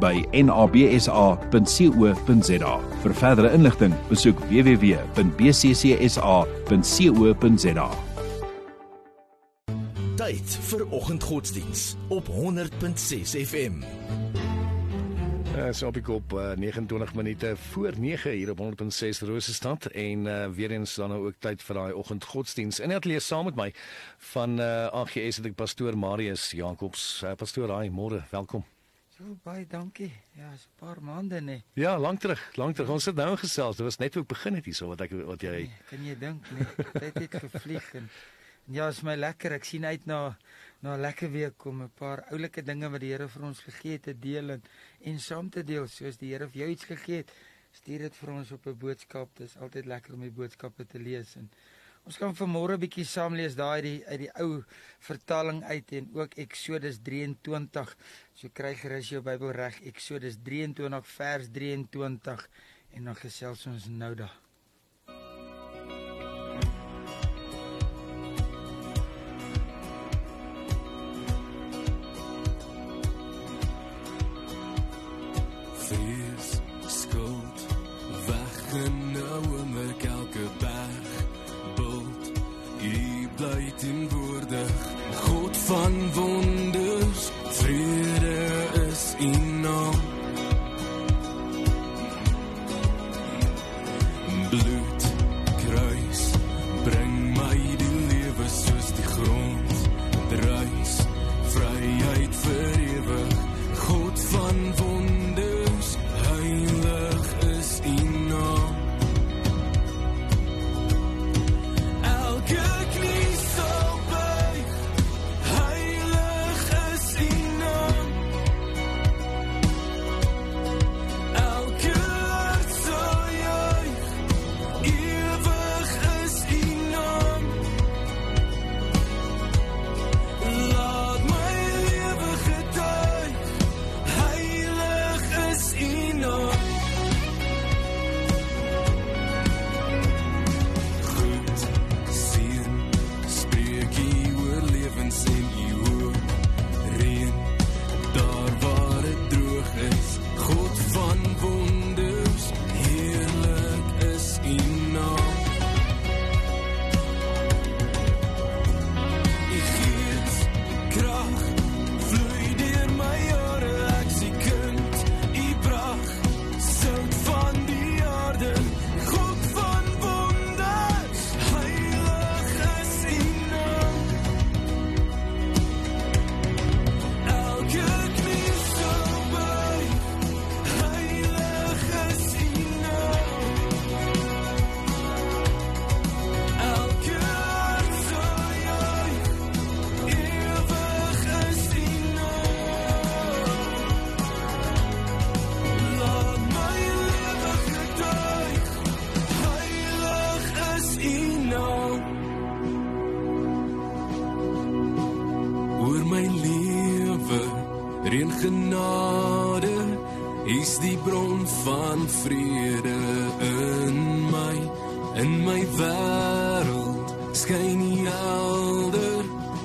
by nabsa.co.za. Vir verdere inligting, besoek www.bccsa.co.za. Tyd vir oggendgodsdiens op 100.6 FM. Dis op die kop uh, 29 minute voor 9 hier op 106 Rosestad en uh, weer eens dan nou ook tyd vir daai oggendgodsdiens. En net lees saam met my van uh, eh, AGS het ek pastoor Marius Jacobs. Uh, pastoor, hi, môre, welkom. So baie dankie. Ja, so 'n paar maande nê. Ja, lank terug, lank terug. Ons sit nou gesels. Dit was net hoe ek begin het hierso wat ek wat jy nee, Kan jy dink nee, tyd het gevlieg en, en ja, is my lekker. Ek sien uit na na 'n lekker week om 'n paar oulike dinge wat die Here vir ons gegee het te deel en en saam te deel soos die Here vir jou iets gegee het. Stuur dit vir ons op 'n boodskap. Dit is altyd lekker om die boodskappe te lees en ons gaan vanmôre 'n bietjie saam lees daai die uit die ou vertaling uit en ook Eksodus 23. So kry gerus jou Bybel reg Eksodus 23 vers 23 en dan gesels ons nou daar. teenwoordig, God van wonder.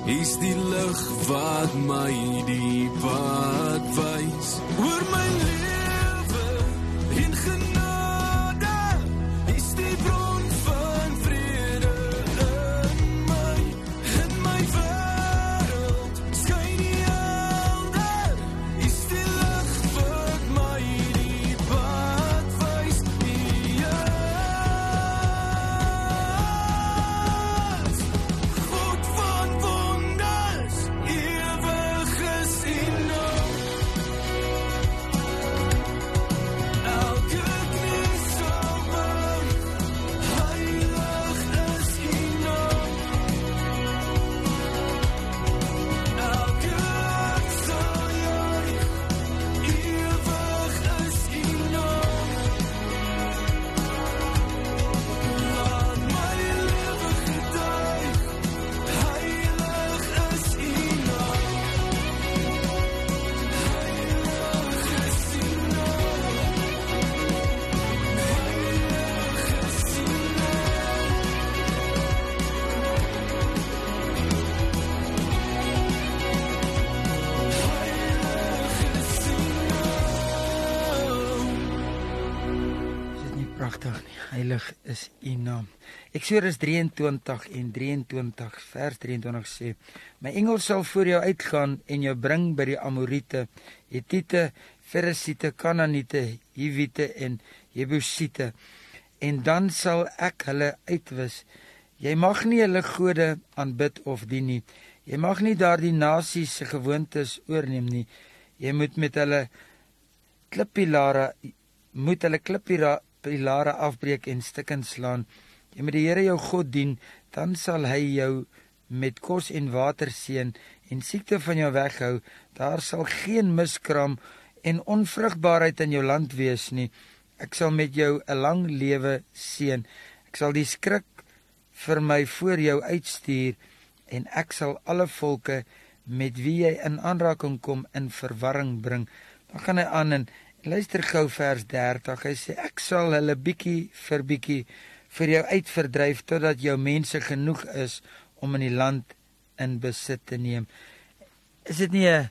Hier's die lig wat my die pad wys. Oor my lewe en genade. Heilig is U naam. Eksodus 23 en 23 vers 23 sê: My engel sal voor jou uitgaan en jou bring by die Amorite, Hittite, Ferisiete, Kanaaniete, Hiwite en Jebusiete. En dan sal ek hulle uitwis. Jy mag nie hulle gode aanbid of dien nie. Jy mag nie daardie nasies se gewoontes oorneem nie. Jy moet met hulle klippilare moet hulle klippilare pilare afbreek en stukkend slaan. Jy moet die Here jou God dien, dan sal hy jou met kos en water seën en siekte van jou weghou. Daar sal geen miskram en onvrugbaarheid in jou land wees nie. Ek sal met jou 'n lang lewe seën. Ek sal die skrik vir my voor jou uitstuur en ek sal alle volke met wie jy in aanraking kom in verwarring bring. Dan gaan hy aan en Luister gou vers 30. Hy sê ek sal hulle bietjie vir bietjie vir jou uitverdryf totdat jou mense genoeg is om in die land in besit te neem. Is dit nie 'n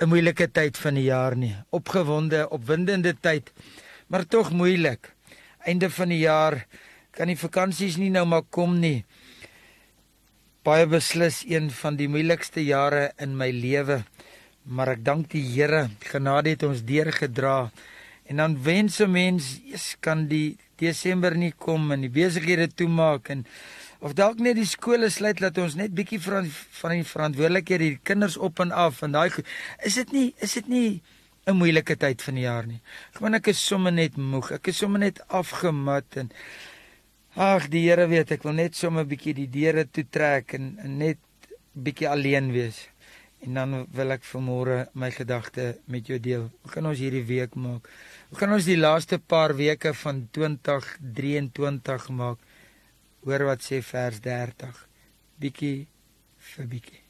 'n moeilike tyd van die jaar nie? Opgewonde, opwindende tyd, maar tog moeilik. Einde van die jaar kan die vakansies nie nou maar kom nie. Baie beslis een van die moeilikste jare in my lewe maar ek dank die Here, genade het ons deurgedra. En dan wens 'n mens, Jesus kan die Desember nie kom en die besighede toemaak en of dalk net die skole sluit dat ons net bietjie van van die verantwoordelikheid die kinders op en af en daai is dit nie is dit nie 'n moeilike tyd van die jaar nie. Gewoon ek is sommer net moeg. Ek is sommer net afgemat en ag die Here weet ek wil net sommer bietjie die deure toe trek en, en net bietjie alleen wees. En dan wil ek vanmôre my gedagte met jou deel. Hoe kan ons hierdie week maak? Hoe kan ons die laaste paar weke van 2023 maak? Hoor wat sê vers 30. Bietjie vir bietjie.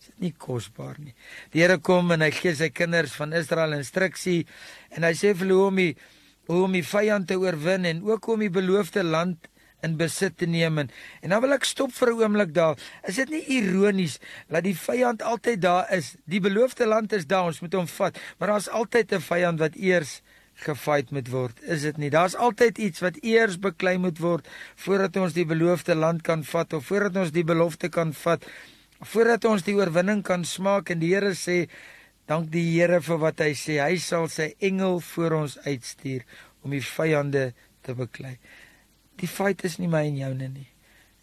Is dit nie kosbaar nie? Die Here kom en hy gee sy kinders van Israel instruksie en hy sê vir hulle hoe om die hoe om die vyand te oorwin en ook om die beloofde land in besit te neem en, en dan wil ek stop vir 'n oomblik daar. Is dit nie ironies dat die vyand altyd daar is? Die beloofde land is daar, ons moet hom vat, maar daar's altyd 'n vyand wat eers gefight moet word. Is dit nie? Daar's altyd iets wat eers beklei moet word voordat ons die beloofde land kan vat of voordat ons die belofte kan vat, voordat ons die oorwinning kan smaak en die Here sê Dank die Here vir wat hy sê. Hy sal sy engel voor ons uitstuur om die vyande te beklei die fight is nie my en joune nie.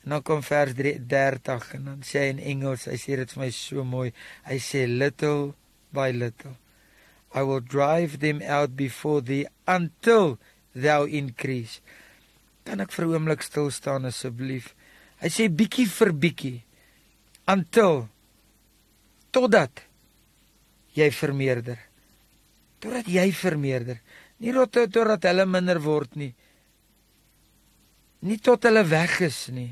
En dan kom vers 30 en dan sê hy in Engels, hy sê dit vir my so mooi. Hy sê little by little I will drive them out before thee until thou increase. Kan ek vir 'n oomblik stil staan asseblief? Hy sê bietjie vir bietjie until totdat jy vermeerder. Totdat jy vermeerder. Nie tot totdat hulle minder word nie nie tot hulle weg is nie.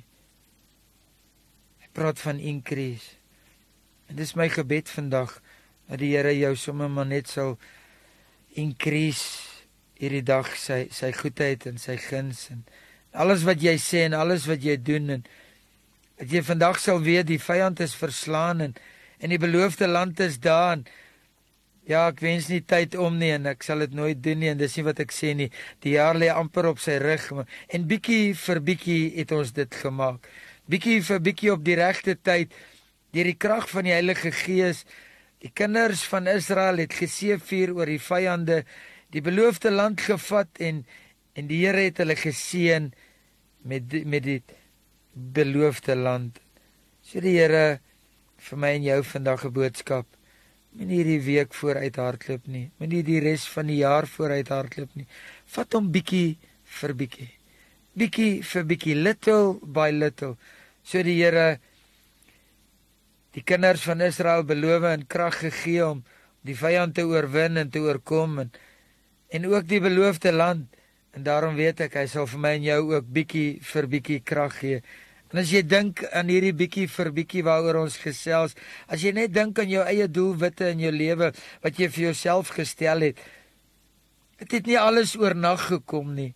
Hy praat van increase. En dis my gebed vandag dat die Here jou sommer maar net sal increase hierdie dag sy sy goedheid en sy guns en alles wat jy sê en alles wat jy doen en dat jy vandag sal weet die vyand is verslaan en en die beloofde land is daar en Ja, ek wens nie tyd om nie en ek sal dit nooit doen nie en dis nie wat ek sê nie. Die jaar lê amper op sy rug en bietjie vir bietjie het ons dit gemaak. Bietjie vir bietjie op die regte tyd deur die krag van die Heilige Gees. Die kinders van Israel het geseëvier oor die vyande, die beloofde land gevat en en die Here het hulle geseën met met die beloofde land. Sê die Here vir my en jou vandag 'n boodskap. Moenie hierdie week vooruit hardloop nie. Moenie die res van die jaar vooruit hardloop nie. Vat hom bietjie vir bietjie. Bietjie vir bietjie, little by little. So die Here die kinders van Israel beloof en krag gegee om die vyand te oorwin en te oorkom en en ook die beloofde land. En daarom weet ek hy sal vir my en jou ook bietjie vir bietjie krag gee. En as jy dink aan hierdie bietjie vir bietjie waaroor ons gesels, as jy net dink aan jou eie doelwitte in jou lewe wat jy vir jouself gestel het, dit het nie alles oornag gekom nie.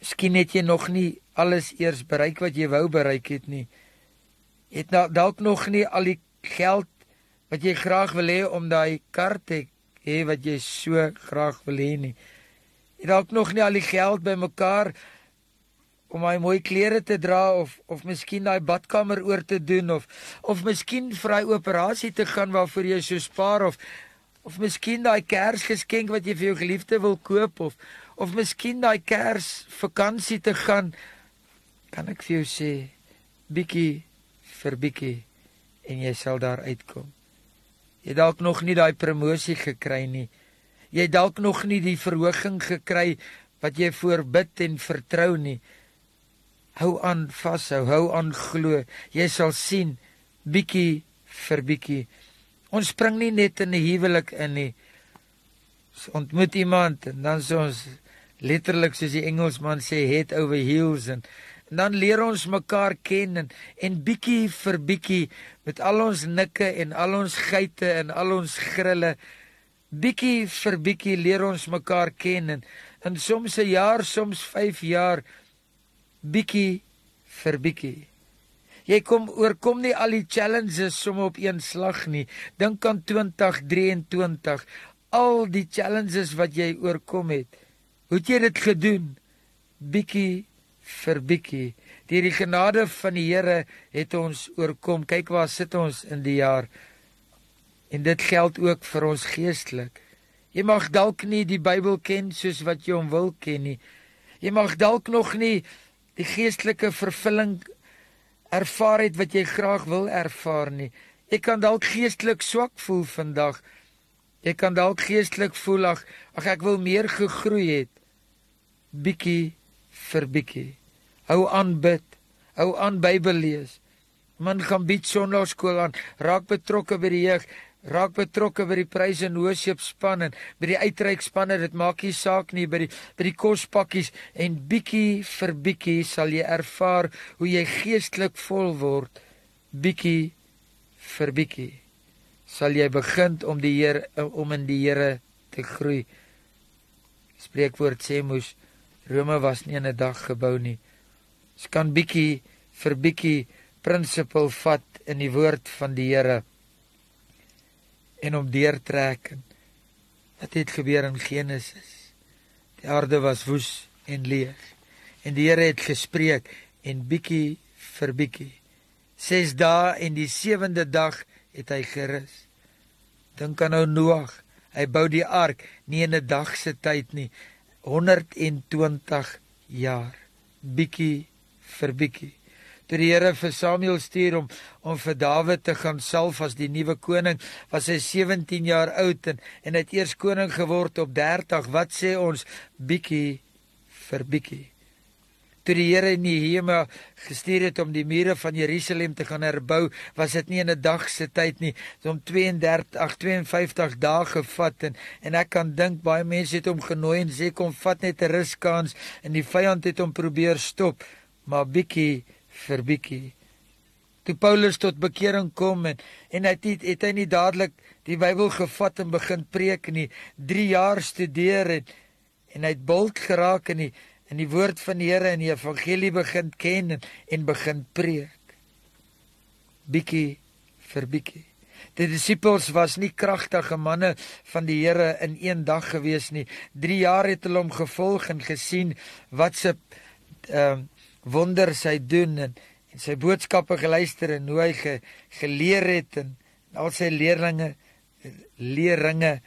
Miskien het jy nog nie alles eers bereik wat jy wou bereik het nie. Jy het dalk nog nie al die geld wat jy graag wil hê om daai kar te hê wat jy so graag wil hê nie. Jy dalk nog nie al die geld bymekaar om my mooi klere te dra of of miskien daai badkamer oor te doen of of miskien vir daai operasie te gaan waarvoor jy so spaar of of miskien daai Kersgeskenk wat jy vir jou geliefde wil koop of of miskien daai Kersvakansie te gaan kan ek vir jou sê bietjie vir bietjie en jy sal daar uitkom. Jy dalk nog nie daai promosie gekry nie. Jy dalk nog nie die verhoging gekry wat jy voorbid en vertrou nie. Hou aan vashou, hou aan glo. Jy sal sien bietjie vir bietjie. Ons spring nie net in 'n huwelik in nie. Ons ontmoet iemand en dan sê ons letterlik soos die Engelsman sê head over heels en, en dan leer ons mekaar ken en en bietjie vir bietjie met al ons nikke en al ons geite en al ons grille bietjie vir bietjie leer ons mekaar ken en, en soms 'n jaar, soms 5 jaar bietjie vir bietjie. Jy kom oorkom nie al die challenges sommer op een slag nie. Dink aan 2023, al die challenges wat jy oorkom het. Hoe het jy dit gedoen? Bietjie vir bietjie. Deur die genade van die Here het ons oorkom. Kyk waar sit ons in die jaar. En dit geld ook vir ons geestelik. Jy mag dalk nie die Bybel ken soos wat jy hom wil ken nie. Jy mag dalk nog nie die geestelike vervulling ervaar het wat jy graag wil ervaar nie. Jy kan dalk geestelik swak voel vandag. Jy kan dalk geestelik voel ag, ag ek wil meer gegroei het. Bietjie vir bietjie. Hou aan bid. Hou aan Bybel lees. Man gaan bied sonnaarskool aan, raak betrokke by die jeug raak betrokke by die pryse en worship span en by die uitreik spanne dit maak nie saak nie by die by die kospakkies. En bietjie vir bietjie sal jy ervaar hoe jy geestelik vol word. Bietjie vir bietjie sal jy begin om die Here om in die Here te groei. Spreekwoord sê moes Rome was nie in 'n dag gebou nie. Jy kan bietjie vir bietjie prinsipel vat in die woord van die Here en hom deurtrek. Wat het gebeur in Genesis? Die aarde was woes en leeg. En die Here het gespreek en bietjie vir bietjie. 6 dae en die 7de dag het hy gerus. Dink aan nou Noag. Hy bou die ark nie in 'n dag se tyd nie. 120 jaar. Bietjie vir bietjie toe die Here vir Samuel stuur om om vir Dawid te gaan salf as die nuwe koning, was hy 17 jaar oud en en het eers koning geword op 30. Wat sê ons bietjie vir bietjie? Toe die Here Nehemia gestuur het om die mure van Jerusalem te gaan herbou, was dit nie in 'n dag se tyd nie, dit om 32 ag 52 dae gevat en en ek kan dink baie mense het hom genooi en sê kom vat net 'n ruskans en die vyand het hom probeer stop, maar bietjie vir bietjie. Toe Paulus tot bekering kom en en hy het, het hy nie dadelik die Bybel gevat en begin preek nie, 3 jaar studeer en en hy het bold geraak in die in die woord van die Here en die evangelie begin ken en, en begin preek. Bietjie vir bietjie. Die disippels was nie kragtige manne van die Here in een dag gewees nie. 3 jaar het hulle hom gevolg en gesien wat se ehm uh, wonders hy doen en, en sy boodskappe geluister en hoe hy ge, geleer het en al sy leerlinge leerringe.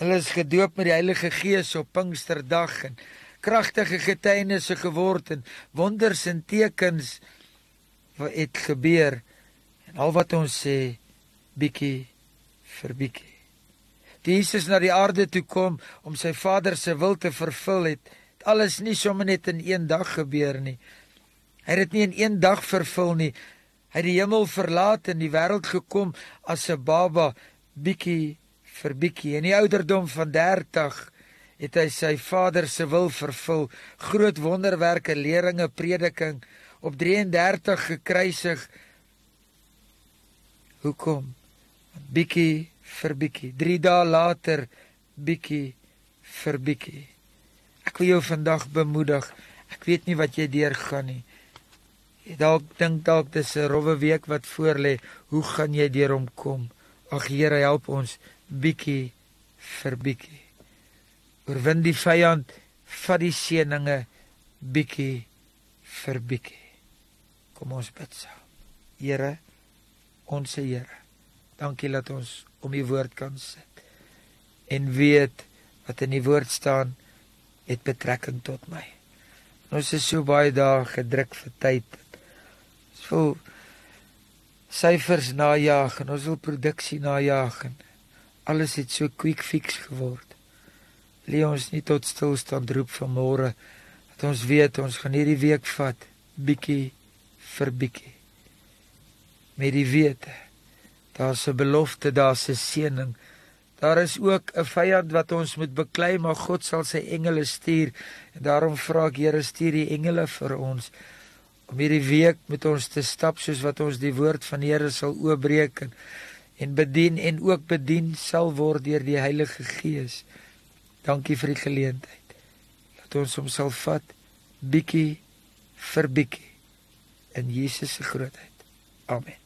Hulle is gedoop met die Heilige Gees op Pinksterdag en kragtige getuienisse geword en wonders en tekens wat het gebeur. En al wat ons sê bietjie vir bietjie. Jesus na die aarde toe kom om sy Vader se wil te vervul het alles nie sommer net in een dag gebeur nie. Hy het dit nie in een dag vervul nie. Hy het die hemel verlaat en die wêreld gekom as 'n baba, bietjie vir bietjie. In die ouderdom van 30 het hy sy Vader se wil vervul. Groot wonderwerke, leringe, prediking op 33 gekruisig. Hoekom? Bietjie vir bietjie. 3 dae later bietjie vir bietjie. Ek wil jou vandag bemoedig. Ek weet nie wat jy deurgaan nie. Jy dalk dink dalk dis 'n rowwe week wat voorlê. Hoe gaan jy deur hom kom? Ag Here, help ons bietjie vir bietjie. Oorwin die vyand, vat die seëninge bietjie vir bietjie. Kom ons bid saam. Here, ons Here, dankie dat ons om u woord kan sit en weet wat in die woord staan het betrekking tot my. Ons is so baie dae gedruk vir tyd. Ons wil syfers najag en ons wil produksie najag en alles het so quick fix geword. Lê ons nie tot stilstand roep vanmôre dat ons weet ons gaan hierdie week vat bietjie vir bietjie. Met die wete daar's 'n belofte, daar's 'n seëning. Daar is ook 'n vyand wat ons moet beklei, maar God sal sy engele stuur. En daarom vra ek Here, stuur die engele vir ons om hierdie week met ons te stap soos wat ons die woord van die Here sal oopbreek en, en bedien en ook bedien sal word deur die Heilige Gees. Dankie vir die geleentheid. Dat ons hom sal vat bietjie vir bietjie in Jesus se grootheid. Amen.